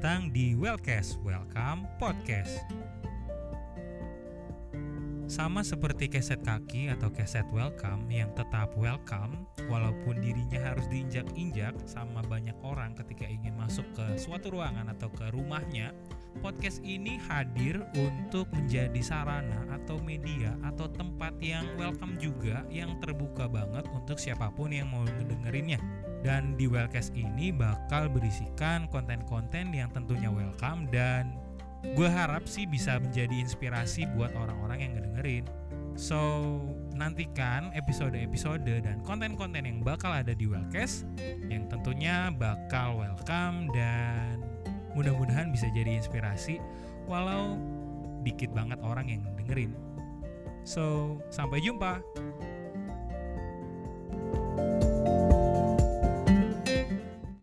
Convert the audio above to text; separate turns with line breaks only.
datang di Wellcast, Welcome Podcast. Sama seperti keset kaki atau keset welcome yang tetap welcome walaupun dirinya harus diinjak-injak sama banyak orang ketika ingin masuk ke suatu ruangan atau ke rumahnya, podcast ini hadir untuk menjadi sarana atau media atau tempat yang welcome juga yang terbuka banget untuk siapa pun yang mau ngedengerinnya. Dan di Wellcast ini bakal berisikan konten-konten yang tentunya welcome dan gue harap sih bisa menjadi inspirasi buat orang-orang yang ngedengerin. So, nantikan episode-episode dan konten-konten yang bakal ada di Wellcast yang tentunya bakal welcome dan mudah-mudahan bisa jadi inspirasi walau dikit banget orang yang dengerin. So, sampai jumpa.